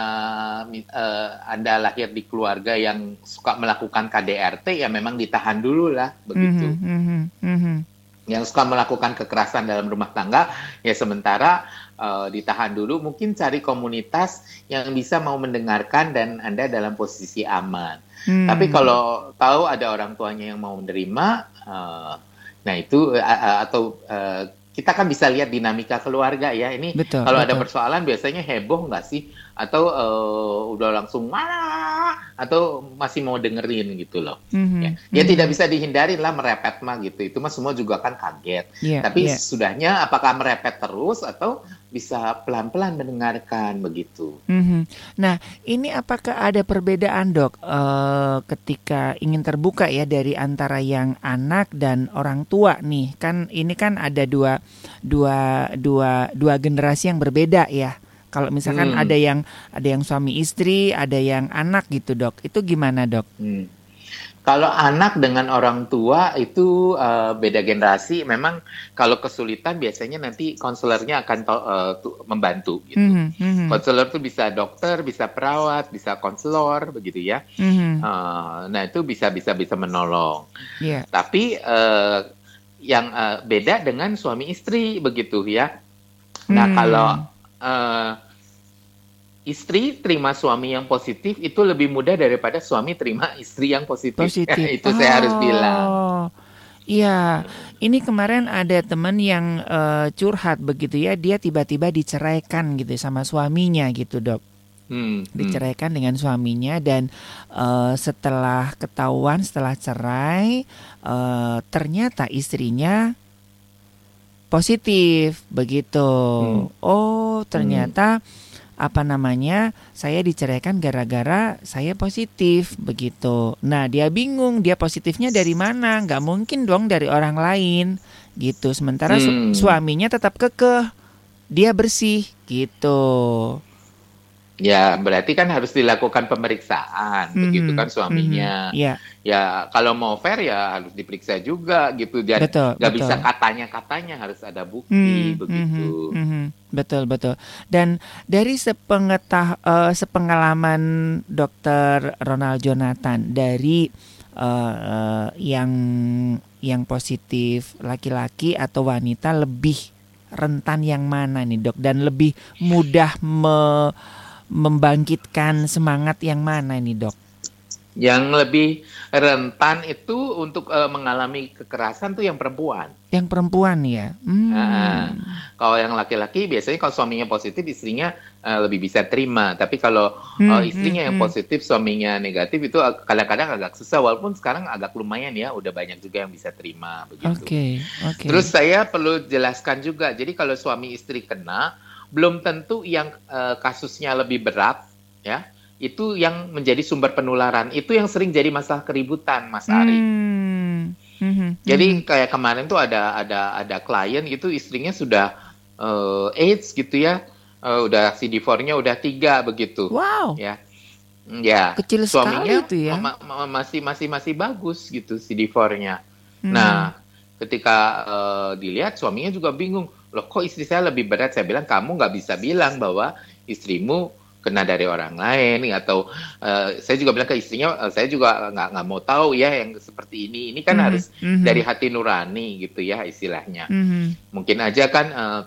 mi- eh, Anda lahir di keluarga yang suka melakukan KDRT ya memang ditahan dulu lah begitu. Mhm, mhm, mhm. yang suka melakukan kekerasan dalam rumah tangga ya sementara eh, ditahan dulu mungkin cari komunitas yang bisa mau mendengarkan dan Anda dalam posisi aman. Hmm. Tapi kalau tahu ada orang tuanya yang mau menerima eh, nah itu eh, atau eh, kita kan bisa lihat dinamika keluarga ya. Ini betul. kalau ada betul. persoalan biasanya heboh nggak sih atau eh, udah langsung marah atau masih mau dengerin gitu loh. Mhm, Ya, ya mhm. tidak bisa dihindari lah merepet mah gitu. Itu mah semua juga kan kaget. Iya, Tapi iya. sudahnya apakah merepet terus atau bisa pelan-pelan mendengarkan begitu? Mhm. Nah, ini apakah ada perbedaan dok eh, ketika ingin terbuka ya dari antara yang anak dan orang tua nih? Kan ini kan ada dua dua dua dua generasi yang berbeda ya. Kalau misalkan Hmm. ada yang ada yang suami istri, ada yang anak gitu dok. Itu gimana dok? Hmm. Kalau anak dengan orang tua itu eh, beda generasi, memang kalau kesulitan biasanya nanti konselornya akan tu- membantu gitu. Mhm, mhm, Konselor itu bisa dokter, bisa perawat, bisa konselor begitu ya. mhm. Eh, nah itu bisa bisa bisa menolong. Iya. Tapi eh, yang eh, beda dengan suami istri begitu ya. Nah Hmm. kalau eh, istri terima suami yang positif itu lebih mudah daripada suami terima istri yang positif. *laughs* positif. itu saya harus bilang. Oh, Iya, ini kemarin ada teman yang eh, curhat begitu ya, dia tiba-tiba diceraikan gitu sama suaminya gitu dok, Hmm, hmm. diceraikan dengan suaminya dan eh, setelah ketahuan setelah cerai eh, ternyata istrinya positif begitu. Hmm. Oh, ternyata apa namanya saya diceraikan gara-gara saya positif begitu. Nah dia bingung dia positifnya dari mana? Nggak mungkin dong dari orang lain gitu. Sementara su- Hmm. suaminya tetap kekeh dia bersih gitu. Ya berarti kan harus dilakukan pemeriksaan begitu Mhm, kan suaminya. mhm, Iya Ya kalau mau fair ya harus diperiksa juga gitu. Dan betul. nggak betul. bisa katanya-katanya harus ada bukti Hmm, begitu. mhm, mhm. Betul betul. Dan dari sepengetah eh, sepengalaman Dokter Ronald Jonathan dari eh, yang yang positif laki-laki atau wanita lebih rentan yang mana nih dok dan lebih mudah me- membangkitkan semangat yang mana ini dok? Yang lebih rentan itu untuk uh, mengalami kekerasan tuh yang perempuan. Yang perempuan ya. Hmm. Nah, kalau yang laki-laki biasanya kalau suaminya positif istrinya uh, lebih bisa terima. Tapi kalau hmm, uh, istrinya hmm, yang hmm. positif suaminya negatif itu kadang-kadang agak susah. Walaupun sekarang agak lumayan ya, udah banyak juga yang bisa terima begitu. Oke. Okay, okay. Terus saya perlu jelaskan juga. Jadi kalau suami istri kena, belum tentu yang uh, kasusnya lebih berat ya itu yang menjadi sumber penularan. Itu yang sering jadi masalah keributan, Mas Ari. Hmm. Hmm. Jadi kayak kemarin tuh ada ada ada klien gitu istrinya sudah uh, AIDS gitu ya, uh, udah CD4-nya udah tiga begitu. Wow. Ya, ya. Kecil suaminya itu ya. Ma ma masih masih masih bagus gitu CD4-nya. Hmm. Nah, ketika uh, dilihat suaminya juga bingung, loh kok istri saya lebih berat? Saya bilang kamu nggak bisa bilang bahwa istrimu kena dari orang lain atau uh, saya juga bilang ke istrinya uh, saya juga nggak nggak mau tahu ya yang seperti ini ini kan mm -hmm. harus mm -hmm. dari hati nurani gitu ya istilahnya mm -hmm. mungkin aja kan uh,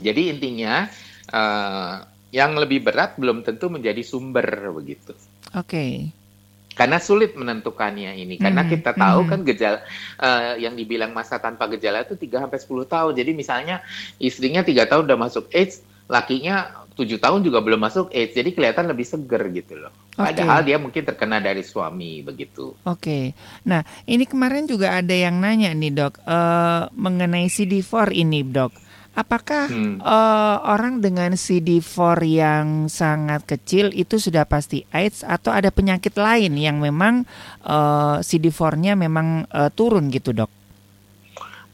jadi intinya uh, yang lebih berat belum tentu menjadi sumber begitu oke okay karena sulit menentukannya ini karena mm, kita tahu mm. kan gejala uh, yang dibilang masa tanpa gejala itu 3 sampai 10 tahun. Jadi misalnya istrinya tiga tahun udah masuk AIDS, lakinya tujuh tahun juga belum masuk AIDS, jadi kelihatan lebih seger gitu loh. Okay. Padahal dia mungkin terkena dari suami begitu. Oke, okay. nah ini kemarin juga ada yang nanya nih dok uh, mengenai CD4 ini dok. Apakah hmm. uh, orang dengan CD4 yang sangat kecil itu sudah pasti AIDS atau ada penyakit lain yang memang uh, CD4-nya memang uh, turun gitu dok?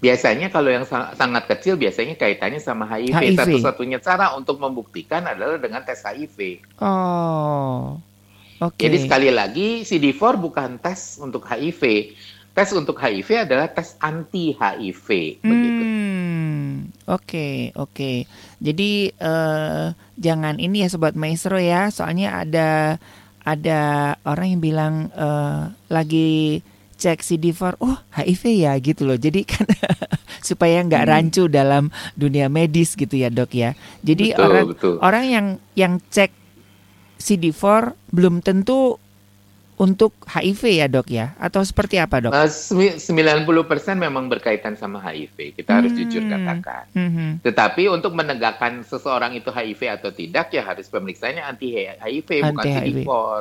Biasanya kalau yang sangat kecil biasanya kaitannya sama HIV. HIV. Satu-satunya cara untuk membuktikan adalah dengan tes HIV. Oh. Oke. Okay. Jadi sekali lagi CD4 bukan tes untuk HIV. Tes untuk HIV adalah tes anti HIV begitu. Hmm. Oke, okay, oke. Okay. Jadi uh, jangan ini ya sobat maestro ya, soalnya ada ada orang yang bilang uh, lagi cek CD4 oh HIV ya gitu loh jadi kan *laughs* supaya nggak hmm. rancu dalam dunia medis gitu ya dok ya jadi betul, orang betul. orang yang yang cek CD4 belum tentu untuk HIV ya dok ya atau seperti apa dok? Uh, 90% memang berkaitan sama HIV kita harus hmm. jujur katakan. Hmm. Tetapi untuk menegakkan seseorang itu HIV atau tidak ya harus pemeriksaannya anti HIV anti bukan CD4. Oh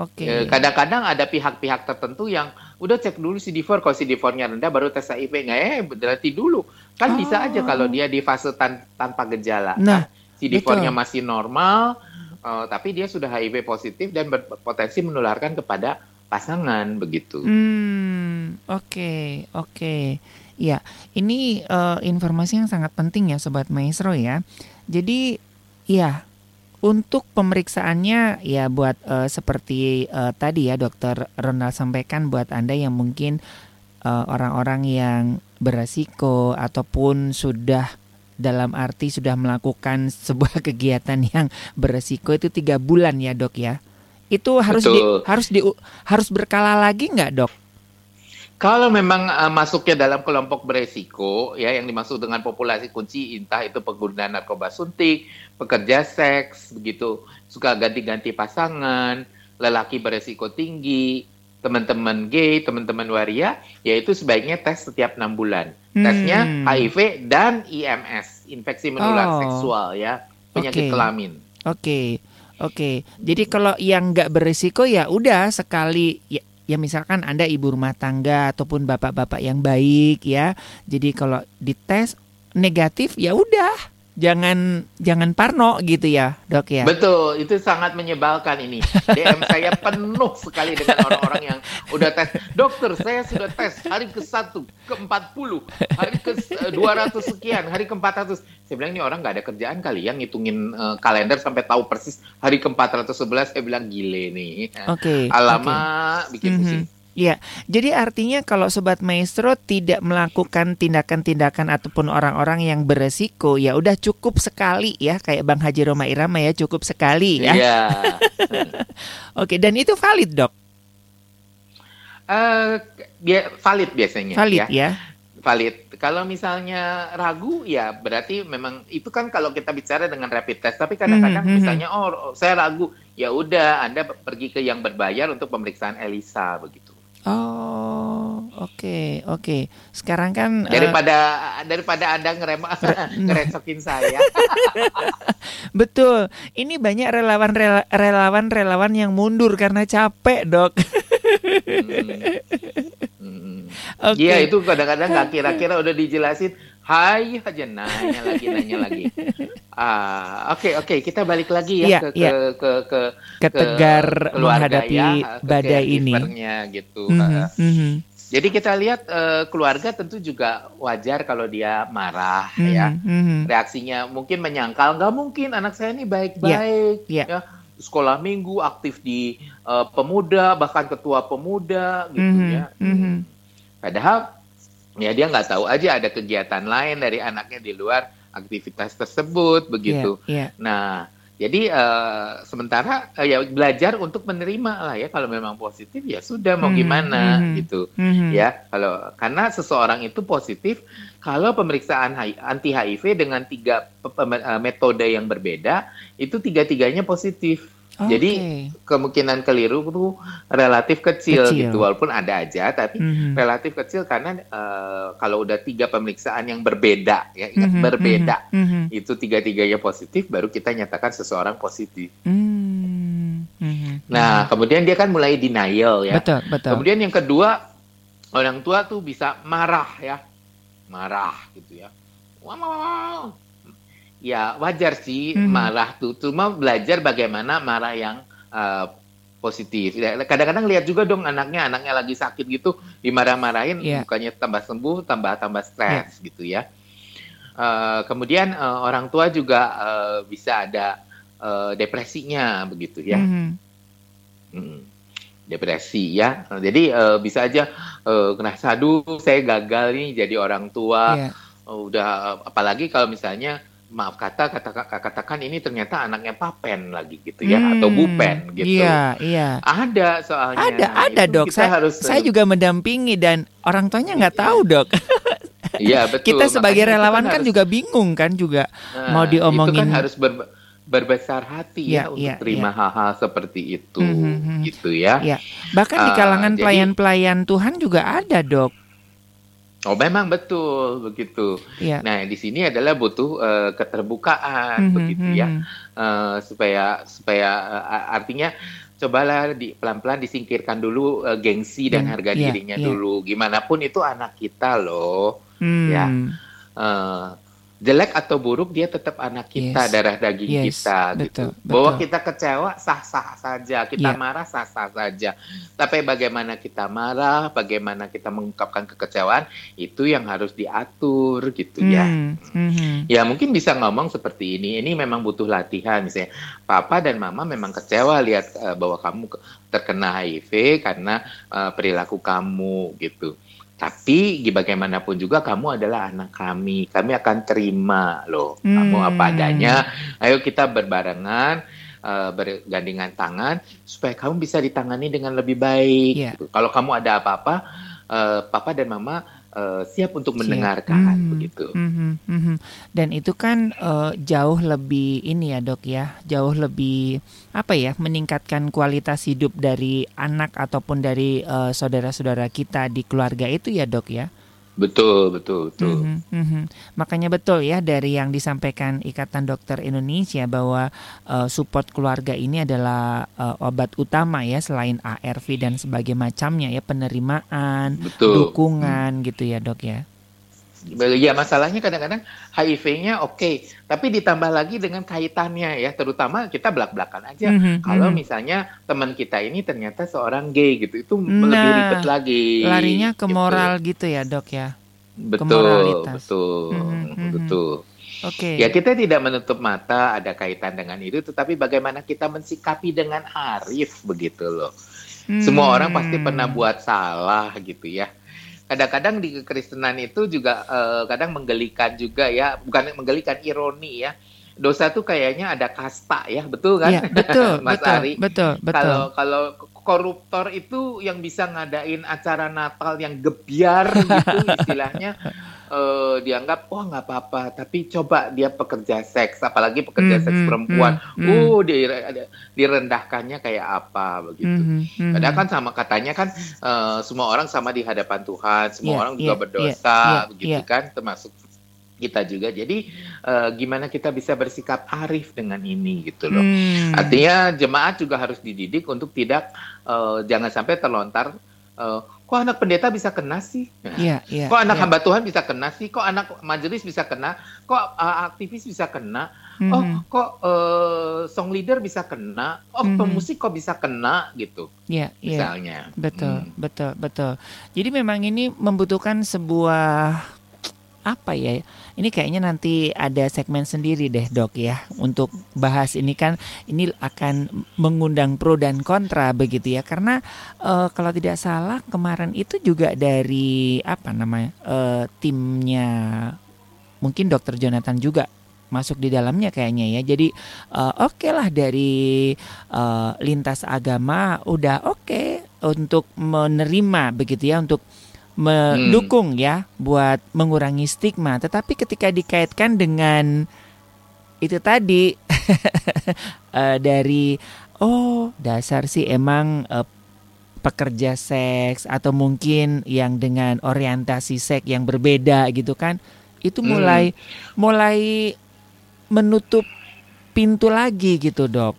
oke. Okay. Eh, kadang-kadang ada pihak-pihak tertentu yang udah cek dulu CD4 kalau CD4-nya rendah baru tes HIV nggak eh berarti dulu kan oh. bisa aja kalau dia di fase tan tanpa gejala. Nah, CD4-nya masih normal uh, tapi dia sudah HIV positif dan berpotensi menularkan kepada pasangan begitu. Hmm, oke, okay, oke. Okay. Ya, ini uh, informasi yang sangat penting ya sobat maestro ya. Jadi ya untuk pemeriksaannya ya buat uh, seperti uh, tadi ya dokter Ronald sampaikan buat Anda yang mungkin orang-orang uh, yang beresiko ataupun sudah dalam arti sudah melakukan *laughs* sebuah kegiatan yang beresiko. Itu tiga bulan ya dok ya? Itu harus di, harus di harus berkala lagi nggak dok? Kalau memang uh, masuknya dalam kelompok beresiko ya yang dimaksud dengan populasi kunci entah itu pengguna narkoba suntik, pekerja seks begitu, suka ganti-ganti pasangan, lelaki beresiko tinggi, teman-teman gay, teman-teman waria, yaitu sebaiknya tes setiap enam bulan. Hmm. Tesnya HIV dan IMS, infeksi menular oh. seksual ya, penyakit okay. kelamin. Oke, okay. oke. Okay. Jadi kalau yang nggak berisiko ya udah sekali ya, ya misalkan Anda ibu rumah tangga ataupun bapak-bapak yang baik ya. Jadi kalau dites negatif ya udah jangan jangan parno gitu ya dok ya? Betul itu sangat menyebalkan ini. DM saya penuh sekali dengan orang-orang yang udah tes. Dokter saya sudah tes hari ke satu ke empat puluh hari ke eh, dua ratus sekian hari ke empat ratus. Saya bilang ini orang nggak ada kerjaan kali yang ngitungin uh, kalender sampai tahu persis hari ke empat ratus sebelas. Saya bilang gile nih. Oke okay, alamak okay. bikin pusing. Mm -hmm. Ya, jadi artinya kalau sobat maestro tidak melakukan tindakan-tindakan ataupun orang-orang yang beresiko, ya udah cukup sekali ya, kayak Bang Haji Roma Irama ya, cukup sekali ya. Iya. *laughs* Oke, dan itu valid dok? Uh, valid biasanya. Valid ya. ya? valid. Kalau misalnya ragu, ya berarti memang itu kan kalau kita bicara dengan rapid test. Tapi kadang-kadang mm -hmm. misalnya, oh saya ragu, ya udah Anda pergi ke yang berbayar untuk pemeriksaan ELISA begitu. Oh, oke, okay, oke. Okay. Sekarang kan eh, daripada uh, daripada Anda ngerem *laughs* ngerecokin saya. *laughs* Betul. Ini banyak relawan relawan relawan yang mundur karena capek, Dok. hmm. *laughs* Hmm. Okay. Iya, itu kadang-kadang nggak kira-kira udah dijelasin Hai aja nanya lagi nanya lagi. *laughs* Ah, oke okay, oke okay. kita balik lagi ya, yeah, ke, yeah. ke ke ke ke tegar menghadapi ya, badai ini. gitu. Mm -hmm, mm -hmm. Jadi kita lihat uh, keluarga tentu juga wajar kalau dia marah mm -hmm, ya. Mm -hmm. Reaksinya mungkin menyangkal nggak mungkin anak saya ini baik-baik yeah, yeah. ya. Sekolah minggu aktif di uh, pemuda bahkan ketua pemuda gitu mm -hmm, ya. Mm -hmm. Padahal ya dia nggak tahu aja ada kegiatan lain dari anaknya di luar aktivitas tersebut begitu. Yeah, yeah. Nah, jadi uh, sementara uh, ya belajar untuk menerima lah ya kalau memang positif ya sudah mau mm -hmm, gimana mm -hmm, gitu mm -hmm. ya kalau karena seseorang itu positif kalau pemeriksaan anti HIV dengan tiga eh, metode yang berbeda itu tiga-tiganya positif. Okay. Jadi kemungkinan keliru itu relatif kecil, kecil. gitu, walaupun ada aja, tapi mm-hmm. relatif kecil karena uh, kalau udah tiga pemeriksaan yang berbeda, ya ingat mm-hmm. berbeda, mm-hmm. itu tiga-tiganya positif, baru kita nyatakan seseorang positif. Mm-hmm. Nah, kemudian dia kan mulai denial ya. Betul, betul. Kemudian yang kedua, orang tua tuh bisa marah ya, marah gitu ya. Wow, wow, wow ya wajar sih hmm. marah tuh cuma belajar bagaimana marah yang uh, positif ya, kadang-kadang lihat juga dong anaknya anaknya lagi sakit gitu dimarah-marahin yeah. bukannya tambah sembuh tambah tambah stres yeah. gitu ya uh, kemudian uh, orang tua juga uh, bisa ada uh, depresinya begitu ya mm hmm. depresi ya jadi uh, bisa aja uh, ngerasa aduh saya gagal nih jadi orang tua yeah. uh, udah apalagi kalau misalnya maaf kata katakan katakan ini ternyata anaknya papen lagi gitu ya hmm, atau bupen gitu. Iya, iya. Ada soalnya. Ada, nah, ada dok. Saya harus saya juga mendampingi dan orang tuanya nggak iya. tahu dok. Iya *laughs* betul. Kita sebagai Makanya relawan kan, harus, juga bingung kan juga nah, mau diomongin. Itu kan harus ber, berbesar hati ya, ya untuk ya, terima hal-hal ya. seperti itu, mm -hmm. gitu ya. ya. Bahkan uh, di kalangan pelayan-pelayan Tuhan juga ada dok Oh, memang betul begitu. Yeah. Nah, di sini adalah butuh uh, keterbukaan mm -hmm, begitu ya, uh, supaya supaya uh, artinya cobalah di pelan-pelan disingkirkan dulu uh, gengsi dan harga yeah, dirinya yeah. dulu. Gimana pun itu anak kita loh, mm. ya. Uh, jelek atau buruk dia tetap anak kita yes. darah daging yes. kita betul, gitu betul. bahwa kita kecewa sah sah saja kita yeah. marah sah sah saja tapi bagaimana kita marah bagaimana kita mengungkapkan kekecewaan itu yang harus diatur gitu mm. ya mm-hmm. ya mungkin bisa ngomong seperti ini ini memang butuh latihan misalnya papa dan mama memang kecewa lihat uh, bahwa kamu terkena HIV karena uh, perilaku kamu gitu tapi bagaimanapun juga kamu adalah anak kami. Kami akan terima loh hmm. kamu apa adanya. Ayo kita berbarengan uh, bergandengan tangan supaya kamu bisa ditangani dengan lebih baik. Yeah. Gitu. Kalau kamu ada apa-apa, uh, papa dan mama uh, siap untuk siap. mendengarkan hmm. begitu. Hmm, hmm, hmm. Dan itu kan uh, jauh lebih ini ya dok ya, jauh lebih apa ya meningkatkan kualitas hidup dari anak ataupun dari saudara saudara-saudara kita di keluarga itu ya dok ya. Betul, betul, betul. Mm -hmm, mm -hmm. Makanya betul ya dari yang disampaikan Ikatan Dokter Indonesia bahwa uh, support keluarga ini adalah uh, obat utama ya selain ARV dan sebagai macamnya ya penerimaan, betul. dukungan hmm. gitu ya dok ya. Ya masalahnya kadang-kadang HIV-nya oke, okay, tapi ditambah lagi dengan kaitannya ya, terutama kita belak-belakan aja. Mm -hmm, Kalau mm -hmm. misalnya teman kita ini ternyata seorang gay gitu, itu nah, lebih ribet lagi. Larinya ke gitu. moral gitu ya dok ya? Betul, betul, mm -hmm, betul. Oke. Okay. Ya kita tidak menutup mata ada kaitan dengan itu, tetapi bagaimana kita mensikapi dengan arif begitu loh. Hmm. Semua orang pasti pernah buat salah gitu ya kadang-kadang di kekristenan itu juga uh, kadang menggelikan juga ya, bukan menggelikan ironi ya. Dosa tuh kayaknya ada kasta ya, betul kan? Ya, betul, *laughs* Mas betul, Ari. Betul, betul. Kalau kalau koruptor itu yang bisa ngadain acara Natal yang gebiar gitu *laughs* istilahnya uh, dianggap oh nggak apa-apa tapi coba dia pekerja seks apalagi pekerja mm -hmm, seks perempuan mm -hmm. uh di, direndahkannya kayak apa begitu mm -hmm, padahal kan sama katanya kan uh, semua orang sama di hadapan Tuhan semua yeah, orang juga yeah, berdosa yeah, yeah, begitu yeah. kan termasuk kita juga. Jadi uh, gimana kita bisa bersikap arif dengan ini gitu loh. Hmm. Artinya jemaat juga harus dididik untuk tidak uh, jangan sampai terlontar uh, kok anak pendeta bisa kena sih? Yeah, yeah, kok anak yeah. hamba Tuhan bisa kena sih? Kok anak majelis bisa kena? Kok uh, aktivis bisa kena? Mm-hmm. Oh, kok uh, song leader bisa kena? Oh, mm-hmm. pemusik kok bisa kena gitu? Iya, yeah, yeah. misalnya. Betul, hmm. betul, betul. Jadi memang ini membutuhkan sebuah apa ya? Ini kayaknya nanti ada segmen sendiri deh dok ya untuk bahas ini kan ini akan mengundang pro dan kontra begitu ya karena uh, kalau tidak salah kemarin itu juga dari apa namanya uh, timnya mungkin dokter Jonathan juga masuk di dalamnya kayaknya ya. Jadi uh, oke okay lah dari uh, lintas agama udah oke okay untuk menerima begitu ya untuk mendukung hmm. ya buat mengurangi stigma. Tetapi ketika dikaitkan dengan itu tadi uh, *laughs* dari oh dasar sih emang uh, pekerja seks atau mungkin yang dengan orientasi seks yang berbeda gitu kan itu mulai hmm. mulai menutup pintu lagi gitu dok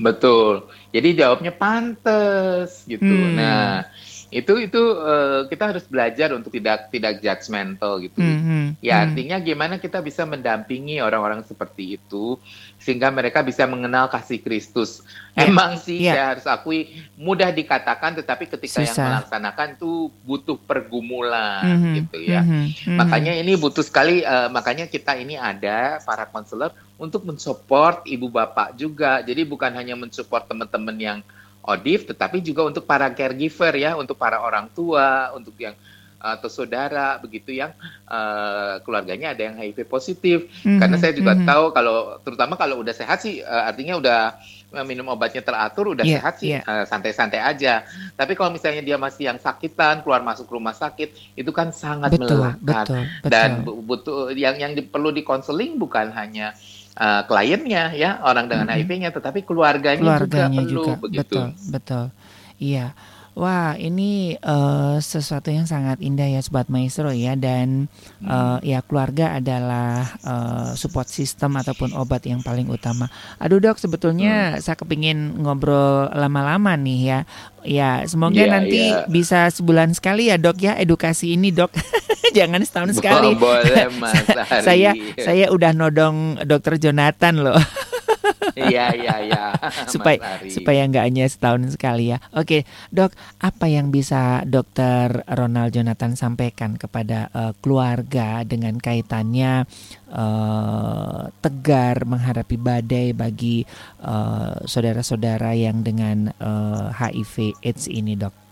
betul jadi jawabnya pantes gitu hmm. nah itu itu uh, kita harus belajar untuk tidak tidak judgmental gitu mm -hmm. ya artinya gimana kita bisa mendampingi orang-orang seperti itu sehingga mereka bisa mengenal kasih Kristus yeah. emang sih yeah. saya harus akui mudah dikatakan tetapi ketika Susah. yang melaksanakan tuh butuh pergumulan mm -hmm. gitu ya mm -hmm. makanya ini butuh sekali uh, makanya kita ini ada para konselor untuk mensupport ibu bapak juga jadi bukan hanya mensupport teman-teman yang ODIF, tetapi juga untuk para caregiver ya, untuk para orang tua, untuk yang atau saudara begitu yang uh, keluarganya ada yang HIV positif. Mm-hmm. Karena saya juga mm-hmm. tahu kalau terutama kalau udah sehat sih uh, artinya udah minum obatnya teratur udah yeah, sehat sih yeah. uh, santai-santai aja. Tapi kalau misalnya dia masih yang sakitan keluar masuk rumah sakit itu kan sangat betul, melelahkan betul, betul. dan butuh yang yang di, perlu dikonseling bukan hanya uh, kliennya ya orang dengan mm-hmm. HIV-nya, tetapi keluarganya, keluarganya juga perlu juga. begitu. Betul, betul. Iya. Wah, ini uh, sesuatu yang sangat indah ya Sobat Maestro ya dan uh, ya keluarga adalah uh, support system ataupun obat yang paling utama. Aduh dok, sebetulnya hmm. saya kepingin ngobrol lama-lama nih ya. Ya, semoga yeah, nanti yeah. bisa sebulan sekali ya dok ya edukasi ini dok. *laughs* *laughs* Jangan setahun sekali. Boleh *laughs* Mas saya saya udah nodong dokter Jonathan loh. *laughs* Iya iya iya. supaya supaya nggak hanya setahun sekali ya. Oke dok, apa yang bisa dokter Ronald Jonathan sampaikan kepada uh, keluarga dengan kaitannya uh, tegar menghadapi badai bagi saudara saudara-saudara yang dengan uh, HIV AIDS ini dok?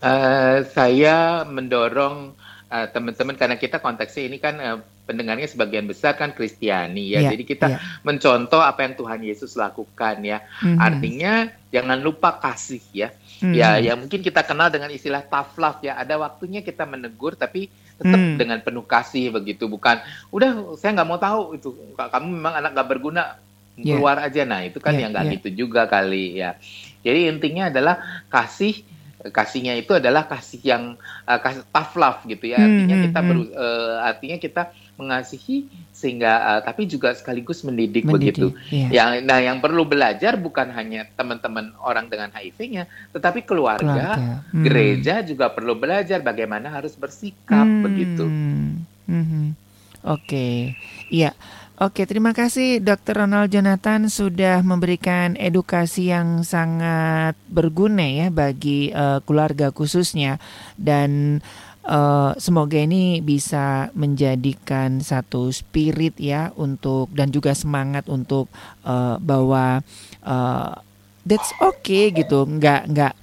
Uh, saya mendorong uh, teman-teman karena kita konteksnya ini kan uh, pendengarnya sebagian besar kan Kristiani ya. Yeah, Jadi kita yeah. mencontoh apa yang Tuhan Yesus lakukan ya. Mm-hmm. Artinya jangan lupa kasih ya. Mm-hmm. Ya, ya mungkin kita kenal dengan istilah tough love ya. Ada waktunya kita menegur tapi tetap mm. dengan penuh kasih begitu bukan udah saya nggak mau tahu itu kamu memang anak gak berguna yeah. keluar aja nah itu kan yeah, yang nggak yeah. gitu juga kali ya jadi intinya adalah kasih kasihnya itu adalah kasih yang uh, kasih tough love gitu ya artinya hmm, kita hmm. beru, uh, artinya kita mengasihi sehingga uh, tapi juga sekaligus mendidik, mendidik begitu iya. yang nah yang perlu belajar bukan hanya teman-teman orang dengan HIV-nya tetapi keluarga, keluarga. Hmm. gereja juga perlu belajar bagaimana harus bersikap hmm. begitu hmm. oke okay. iya Oke, terima kasih Dr. Ronald Jonathan sudah memberikan edukasi yang sangat berguna ya bagi uh, keluarga khususnya. Dan uh, semoga ini bisa menjadikan satu spirit ya untuk dan juga semangat untuk uh, bahwa uh, that's okay gitu, nggak nggak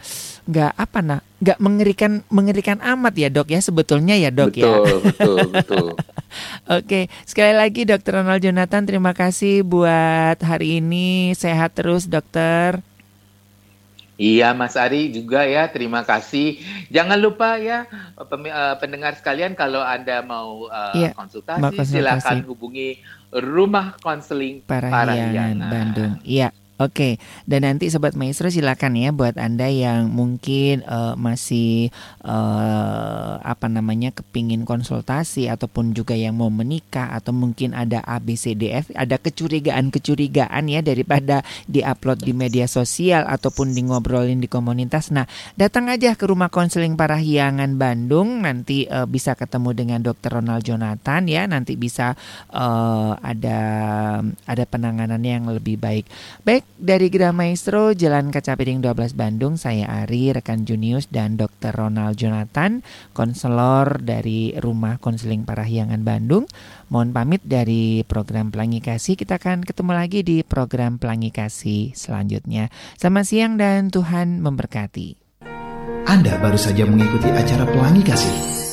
nggak apa nah nggak mengerikan mengerikan amat ya dok ya sebetulnya ya dok betul, ya. Betul betul betul *laughs* *laughs* oke sekali lagi dokter Ronald Jonathan terima kasih buat hari ini sehat terus dokter Iya Mas Ari juga ya terima kasih. Jangan lupa ya eh, pendengar sekalian kalau Anda mau uh, iya, konsultasi, konsultasi silakan hubungi Rumah Konseling Parahyangan Bandung. Iya. Oke, dan nanti sobat maestro silakan ya buat anda yang mungkin uh, masih uh, apa namanya kepingin konsultasi ataupun juga yang mau menikah atau mungkin ada ABCDF, ada kecurigaan-kecurigaan ya daripada diupload di media sosial ataupun di ngobrolin di komunitas. Nah, datang aja ke rumah konseling Parahyangan Bandung, nanti uh, bisa ketemu dengan Dokter Ronald Jonathan ya, nanti bisa uh, ada ada penanganan yang lebih baik. Baik dari Gerah Maestro, Jalan Kaca Piring 12 Bandung, saya Ari, rekan Junius dan Dr. Ronald Jonathan, konselor dari Rumah Konseling Parahyangan Bandung. Mohon pamit dari program Pelangi Kasih. Kita akan ketemu lagi di program Pelangi Kasih selanjutnya. Selamat siang dan Tuhan memberkati. Anda baru saja mengikuti acara Pelangi Kasih